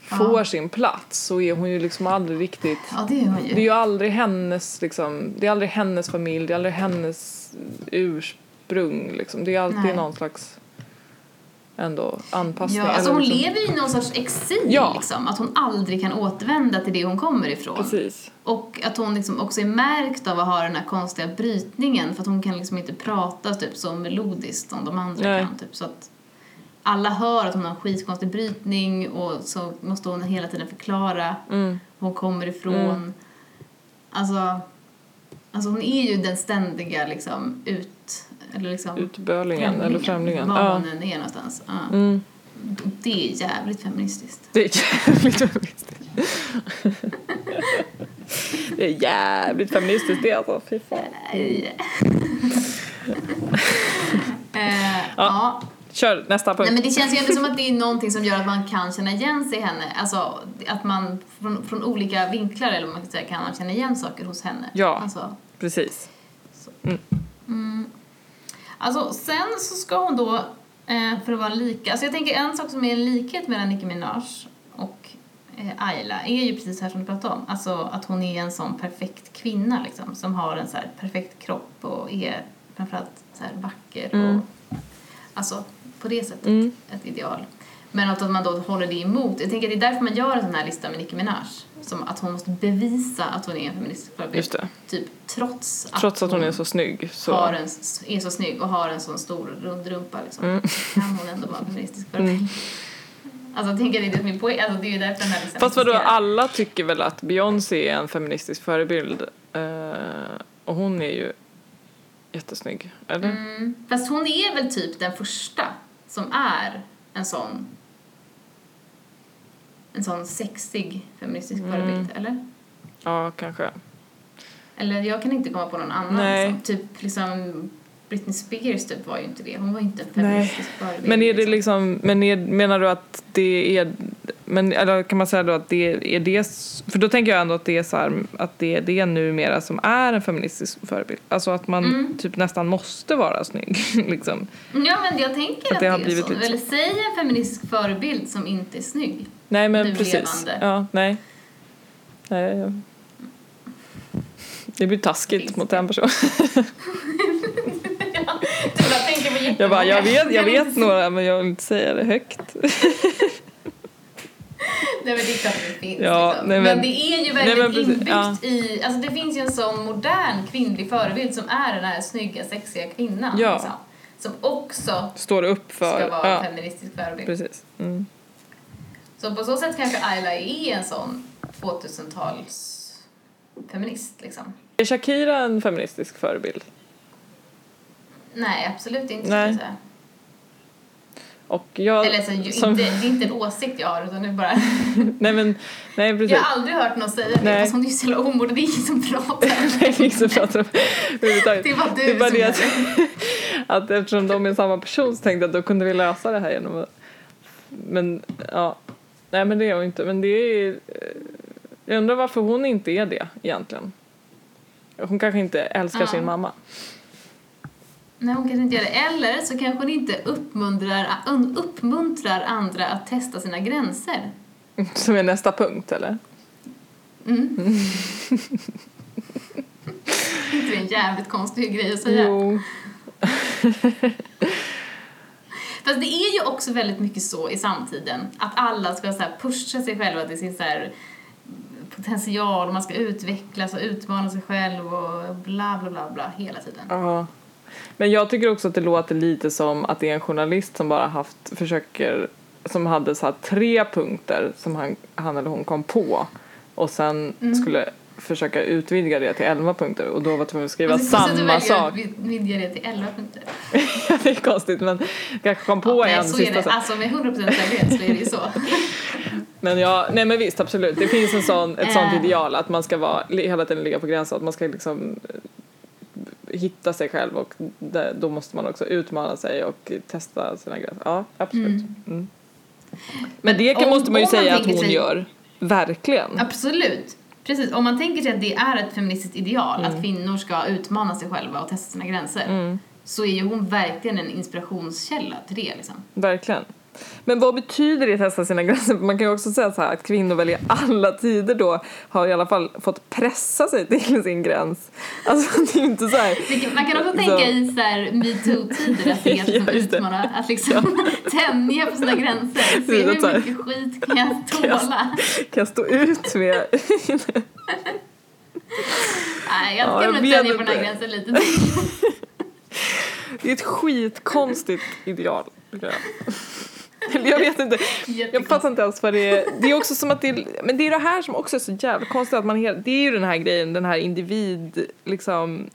får sin plats så är hon ju liksom aldrig riktigt ja det är. Det är ju aldrig hennes, liksom, det är aldrig hennes familj, det är aldrig hennes ursprung. Liksom. Det är alltid Nej. någon slags ändå anpassning. Ja, alltså hon liksom- lever i någon sorts exil Ja. liksom, att hon aldrig kan återvända till det hon kommer ifrån. Precis. Och att hon liksom också är märkt av att ha den här konstiga brytningen för att hon kan liksom inte prata typ så melodiskt som de andra Nej. kan. Typ, så att alla hör att hon har en skitkonstig brytning och så måste hon hela tiden förklara Mm. var hon kommer ifrån. Mm. Alltså, alltså hon är ju den ständiga liksom ut... Eller liksom Utbölingen eller främlingen. Var Ja. än är någonstans. Ja. Mm. Det är jävligt feministiskt. Det är jävligt feministiskt. det är jävligt feministiskt det alltså. Fy fan. Eh, ja. Kör nästa punkt. Nej men det känns ju ändå som att det är någonting som gör att man kan känna igen sig i henne. Alltså att man från, från olika vinklar eller man kan säga kan man känna igen saker hos henne. Ja. Alltså, Precis. mm. Alltså sen så ska hon då, eh, för att vara lika, alltså jag tänker en sak som är en likhet mellan Nicki Minaj och eh, Ayla är ju precis här som du pratade om. Alltså att hon är en sån perfekt kvinna liksom som har en så här perfekt kropp och är framförallt så här vacker Mm. och alltså på det sättet Mm. ett ideal. Men att man då håller det emot. Jag tänker att det är därför man gör en sån här lista med Nicki Minaj. Som att hon måste bevisa att hon är en feministisk förebild. Typ trots att, Trots att hon är så snygg så... har en, är så snygg och har en sån stor rund rumpa liksom. Mm. Så kan hon ändå vara en feministisk förebild. Alltså jag tänker det är är poäng. Alltså det är ju därför den här listan Fast vadå, alla tycker väl att Beyoncé är en feministisk förebild. Eh, och hon är ju jättesnygg, eller? Mm. Fast hon är väl typ den första som är en sån en sån sexig feministisk Mm. förebild, eller? Ja, kanske. Eller jag kan inte komma på någon annan. Nej. Som, typ liksom Britney Spears typ var ju inte det. Hon var inte en feministisk förebild. Men är det liksom, men är, menar du att det är, men eller kan man säga då att det är det, för då tänker jag ändå att det är så här, att det är det numera som är en feministisk förebild. Alltså att man Mm. typ nästan måste vara snygg liksom. Ja men jag tänker Att att, det det, har är så. lite- Eller säg en feministisk förebild som inte är snygg. Nej men Nu precis. levande. Ja, nej. nej. ja. Det blir taskigt Finns mot det? en person. Du bara tänker på Jag bara, jag vet, jag vet några men jag vill inte säga det högt. Nej men det är klart det finns Ja, liksom. nej, men, men- det är ju nej, väldigt men precis, inbyggt ja. i, alltså det finns ju en sån modern kvinnlig förebild som är den här snygga, sexiga kvinnan. Ja. Liksom, som också Står upp för. ska vara ja, feministisk förebild. precis. Mm. Så på så sätt kanske Ayla är en sån 2000-tals feminist liksom. Är Shakira en feministisk förebild? Nej, absolut inte Nej. skulle jag säga. Och jag, Eller så, ju, som- inte, det är inte en åsikt jag har utan det är bara... nej men, nej precis. Jag har aldrig hört någon säga det Nej. fast hon är ju så jävla omodig, det är ingen som pratar. det är ingen som pratar om överhuvudtaget. Det var du Det är bara som det att, det. att eftersom de är samma person så tänkte jag att då kunde vi lösa det här genom att... Men ja, nej men det är hon inte. Men det är... Jag undrar varför hon inte är det egentligen. hon kanske inte älskar Ja. sin mamma. Nej, hon kanske inte gör det. Eller så kanske hon inte uppmuntrar, un- uppmuntrar andra att testa sina gränser. Som är nästa punkt eller? Mm. inte det är en jävligt konstig grej att säga? Jo. Fast det är ju också väldigt mycket så i samtiden att alla ska så pusha sig själva till sin så potential och man ska utvecklas och utmana sig själv och bla bla bla bla hela tiden. Ja. Men jag tycker också att det låter lite som att det är en journalist som bara haft, försöker, som hade så tre punkter som han, han eller hon kom på och sen Mm. skulle försöka utvidga det till elva punkter och då var tvungen att skriva Och så- så du samma sak. att vid- vidga det till 11 punkter. det är konstigt men kanske kom på Ja, en nej, så är sista det. sak. Alltså med 100% säkerhet så är det ju så. Men ja, nej men visst absolut. Det finns en sån, ett sånt Eh. ideal att man ska vara, hela tiden ligga på gränsen, att man ska liksom hitta sig själv och det, då måste man också utmana sig och testa sina gränser. Ja, absolut. Mm. Men det kan, Om- måste man ju om man säga att hon sig- gör. Verkligen. Absolut. Precis, om man tänker sig att det är ett feministiskt ideal, Mm. att kvinnor ska utmana sig själva och testa sina gränser, så är ju hon verkligen en inspirationskälla till det liksom. Verkligen. Men vad betyder det att testa sina gränser? Man kan ju också säga så här att kvinnor väl i alla tider då har i alla fall fått pressa sig till sin gräns. Alltså det är ju inte så här. Kan- Man kan också Så- tänka i så här metoo-tider att det är att Ja, utmana, att liksom tänja på sina gränser. Se hur mycket skit kan jag tåla? Kan jag stå ut med Nej, jag Ja, ska jag nog vet tänja på den här gränsen lite till. Det är ett skitkonstigt ideal. jag. Vet inte. Jag fattar inte ens vad det är. Det är också som att det är, men det är det här som också är så jävla konstigt att man hela, det är ju den här grejen, den här individ liksom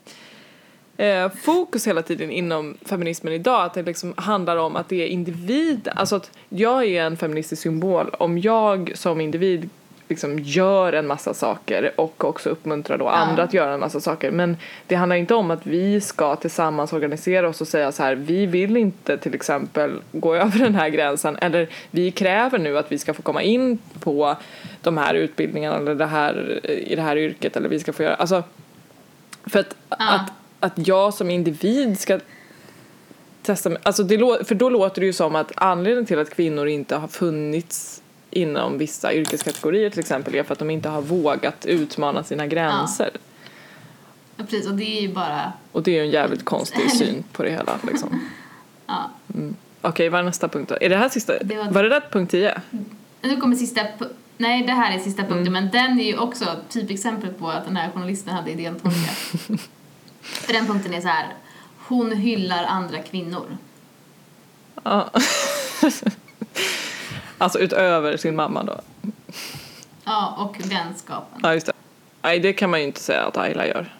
eh, fokus hela tiden inom feminismen idag att det liksom handlar om att det är individ, alltså att jag är en feministisk symbol om jag som individ liksom gör en massa saker och också uppmuntrar då andra att göra en massa saker. Men det handlar inte om att vi ska tillsammans organisera oss och säga så här vi vill inte till exempel gå över den här gränsen. Eller vi kräver nu att vi ska få komma in på de här utbildningarna eller det här, i det här yrket eller vi ska få göra, alltså för att, att, att jag som individ ska testa alltså det, för då låter det ju som att anledningen till att kvinnor inte har funnits inom vissa yrkeskategorier till exempel är för att de inte har vågat utmana sina gränser. Ja, precis, och det är ju bara, Och det är ju en jävligt konstig syn på det hela liksom. ja. Okej, vad är nästa punkt då? Är det här sista? Det var- var... det där punkt 10? Nu kommer sista Nej, det här är sista punkten, Mm. men den är ju också typexempel på att den här journalisten hade idén tolkat. För den punkten är så här. Hon hyllar andra kvinnor. Ja. alltså utöver sin mamma då? Ja, och vänskapen. Ja, just det. Nej, det kan man ju inte säga att Ayla gör.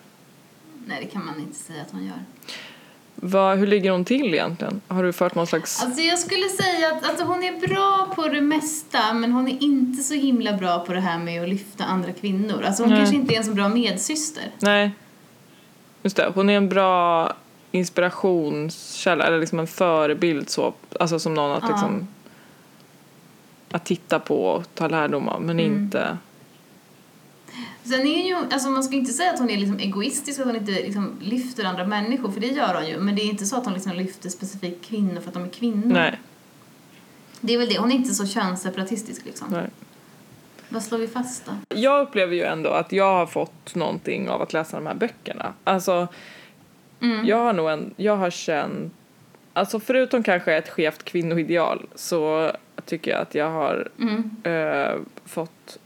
Nej, det kan man inte säga att hon gör. Vad, hur ligger hon till egentligen? Har du fört någon slags... Alltså jag skulle säga att alltså, hon är bra på det mesta, men hon är inte så himla bra på det här med att lyfta andra kvinnor. Alltså hon Nej. kanske inte är en så bra medsyster. Nej. Just det, hon är en bra inspirationskälla, eller liksom en förebild så, alltså som någon att Ja. liksom att titta på och ta lärdom av, men Mm. inte... Sen är ju, alltså man ska inte säga att hon är liksom egoistisk och att hon inte liksom lyfter andra människor, för det gör hon ju. Men det är inte så att hon liksom lyfter specifikt kvinnor för att de är kvinnor. Nej, Det är väl det, hon är inte så könsseparatistisk liksom. nej. Vad slår vi fast då? Jag upplever ju ändå att jag har fått någonting av att läsa de här böckerna. Alltså, Mm. jag har nog en, jag har känt, alltså förutom kanske ett skevt kvinnoideal så tycker jag att jag har Mm. eh, fått,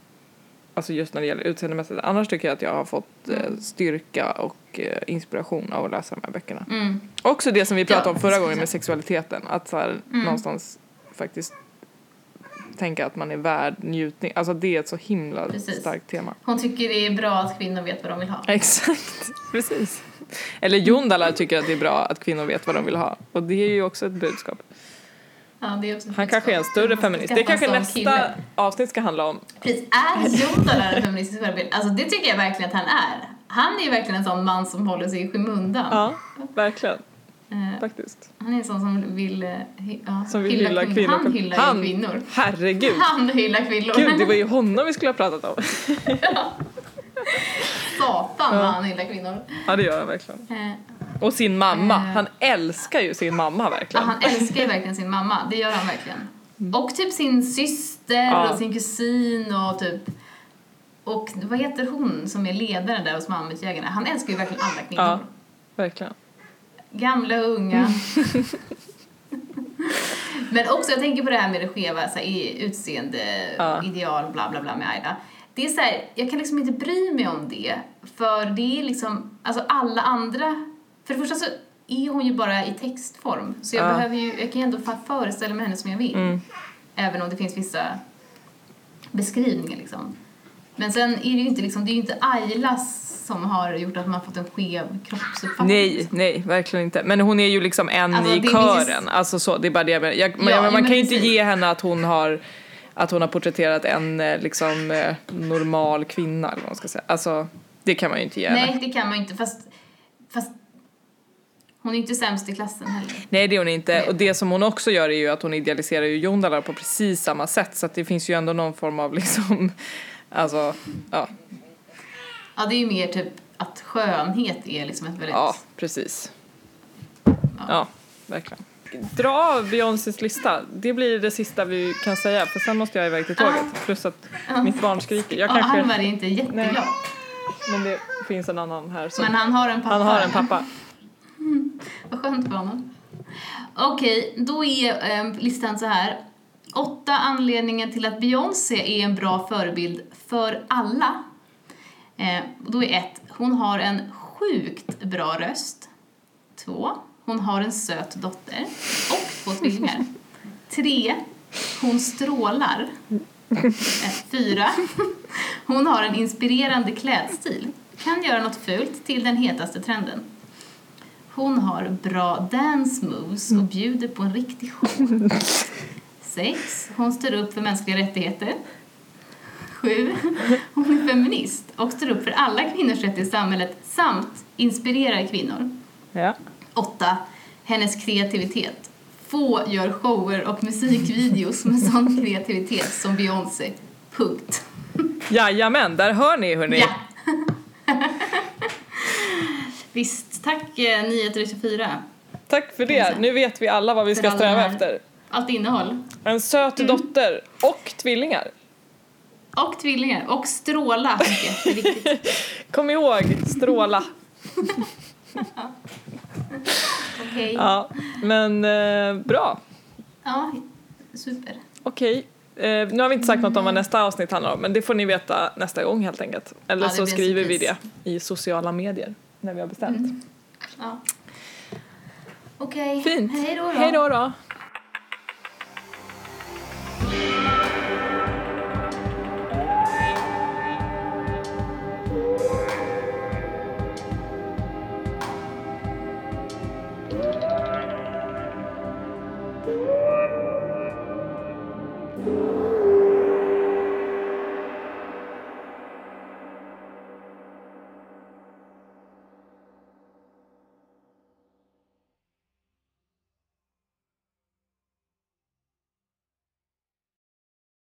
alltså just när det gäller utseendemässigt, annars tycker jag att jag har fått eh, styrka och eh, inspiration av att läsa de här böckerna. Mm. Också det som vi pratade Ja, om förra gången med sexualiteten, att så här, Mm. någonstans faktiskt tänka att man är värd njutning, alltså det är ett så himla Precis. starkt tema. Hon tycker det är bra att kvinnor vet vad de vill ha. Exakt, precis. Eller Jondala tycker att det är bra att kvinnor vet vad de vill ha. Och det är ju också ett budskap. Ja, Han kanske är en större feminist. Det kanske nästa kille. avsnitt ska handla om. Precis, är Jondala en feministisk förebild? Alltså det tycker jag verkligen att han är. Han är ju verkligen en sån man som håller sig i skymundan. Ja, verkligen. Eh, Faktiskt. han är en sån som vill, ja, Som vill hylla kvin- kvinnor. Han hyllar Han- kvinnor. Herregud. Han hyllar kvinnor. Gud, det var ju honom vi skulle ha pratat om. satan vad han gillar kvinnor. Ja, det gör han verkligen. Eh, Och sin mamma. Eh. Han älskar ju sin mamma Ja, verkligen. han älskar ju verkligen sin mamma, det gör han verkligen. Och typ sin syster Ja. och sin kusin och typ... Och vad heter hon som är ledare där hos Mammutjägarna? Han älskar ju verkligen alla kvinnor. Ja, verkligen. Gamla och unga. Men också, jag tänker på det här med det skeva, så här, i utseende, Ja. ideal, bla bla bla med Aida. Det är så här, jag kan liksom inte bry mig om det, för det är liksom, alltså alla andra, för det första så är hon ju bara i textform, så jag Ja. behöver ju, jag kan ju ändå föreställa mig henne som jag vill. Mm. Även om det finns vissa beskrivningar liksom. Men sen är det ju inte liksom, det är inte Ailas som har gjort att man fått en skev kroppsuppfattning. Nej, nej, verkligen inte. Men hon är ju liksom en Alltså, i kören. finns- Alltså så, det är bara det jag menar. jag, man, Ja, man men kan ju inte ge henne att hon har att hon har porträtterat en eh, liksom eh, normal kvinna eller vad man ska säga. Alltså, det kan man ju inte ge henne. Nej, det kan man ju inte. Fast, fast hon är inte sämst i klassen heller. Nej det är hon inte. Nej. Och det som hon också gör är ju att hon idealiserar ju Jondalar på precis samma sätt. Så att det finns ju ändå någon form av liksom, alltså, ja, Ja, det är ju mer typ att skönhet är liksom ett väldigt... ja precis. Ja, verkligen. Dra av Beyoncés lista. Det blir det sista vi kan säga för sen måste jag iväg till tåget. Plus att mitt barn skriker. Jag Ja, kanske, han var inte jätteglad. Nej. men det finns en annan här som, Men han har en pappa. han har en pappa. Vad skönt för honom. Okej, då är eh, listan så här. Åtta anledningar till att Beyoncé är en bra förebild för alla. Eh, då är ett, hon har en sjukt bra röst. Två, hon har en söt dotter och två tvillingar. Tre, hon strålar. Fyra, hon har en inspirerande klädstil. Kan göra något fult till den hetaste trenden. Hon har bra dance moves och bjuder på en riktig show. Sex, hon står upp för mänskliga rättigheter. Sju, hon är feminist och står upp för alla kvinnors rätt i samhället samt inspirerar kvinnor. Ja. Åtta, hennes kreativitet. Få gör shower och musikvideos med sån kreativitet som Beyoncé. Punkt. Jajamän, där hör ni hörni. Ja! Visst, tack eh, Nyheter 24. Tack för det. Nu vet vi alla vad vi För ska sträva efter. Allt innehåll. En söt Mm. dotter och tvillingar. Och tvillingar. Och stråla. Kom ihåg, stråla. Okej. Ja. Ja, men eh, bra. super. Okej. Eh, nu har vi inte sagt något om vad nästa avsnitt handlar om, men det får ni veta nästa gång helt enkelt. Eller Ja, så skriver vi det i sociala medier när vi har bestämt. Ja. Okej. Fint. Hej då då. Hej då då.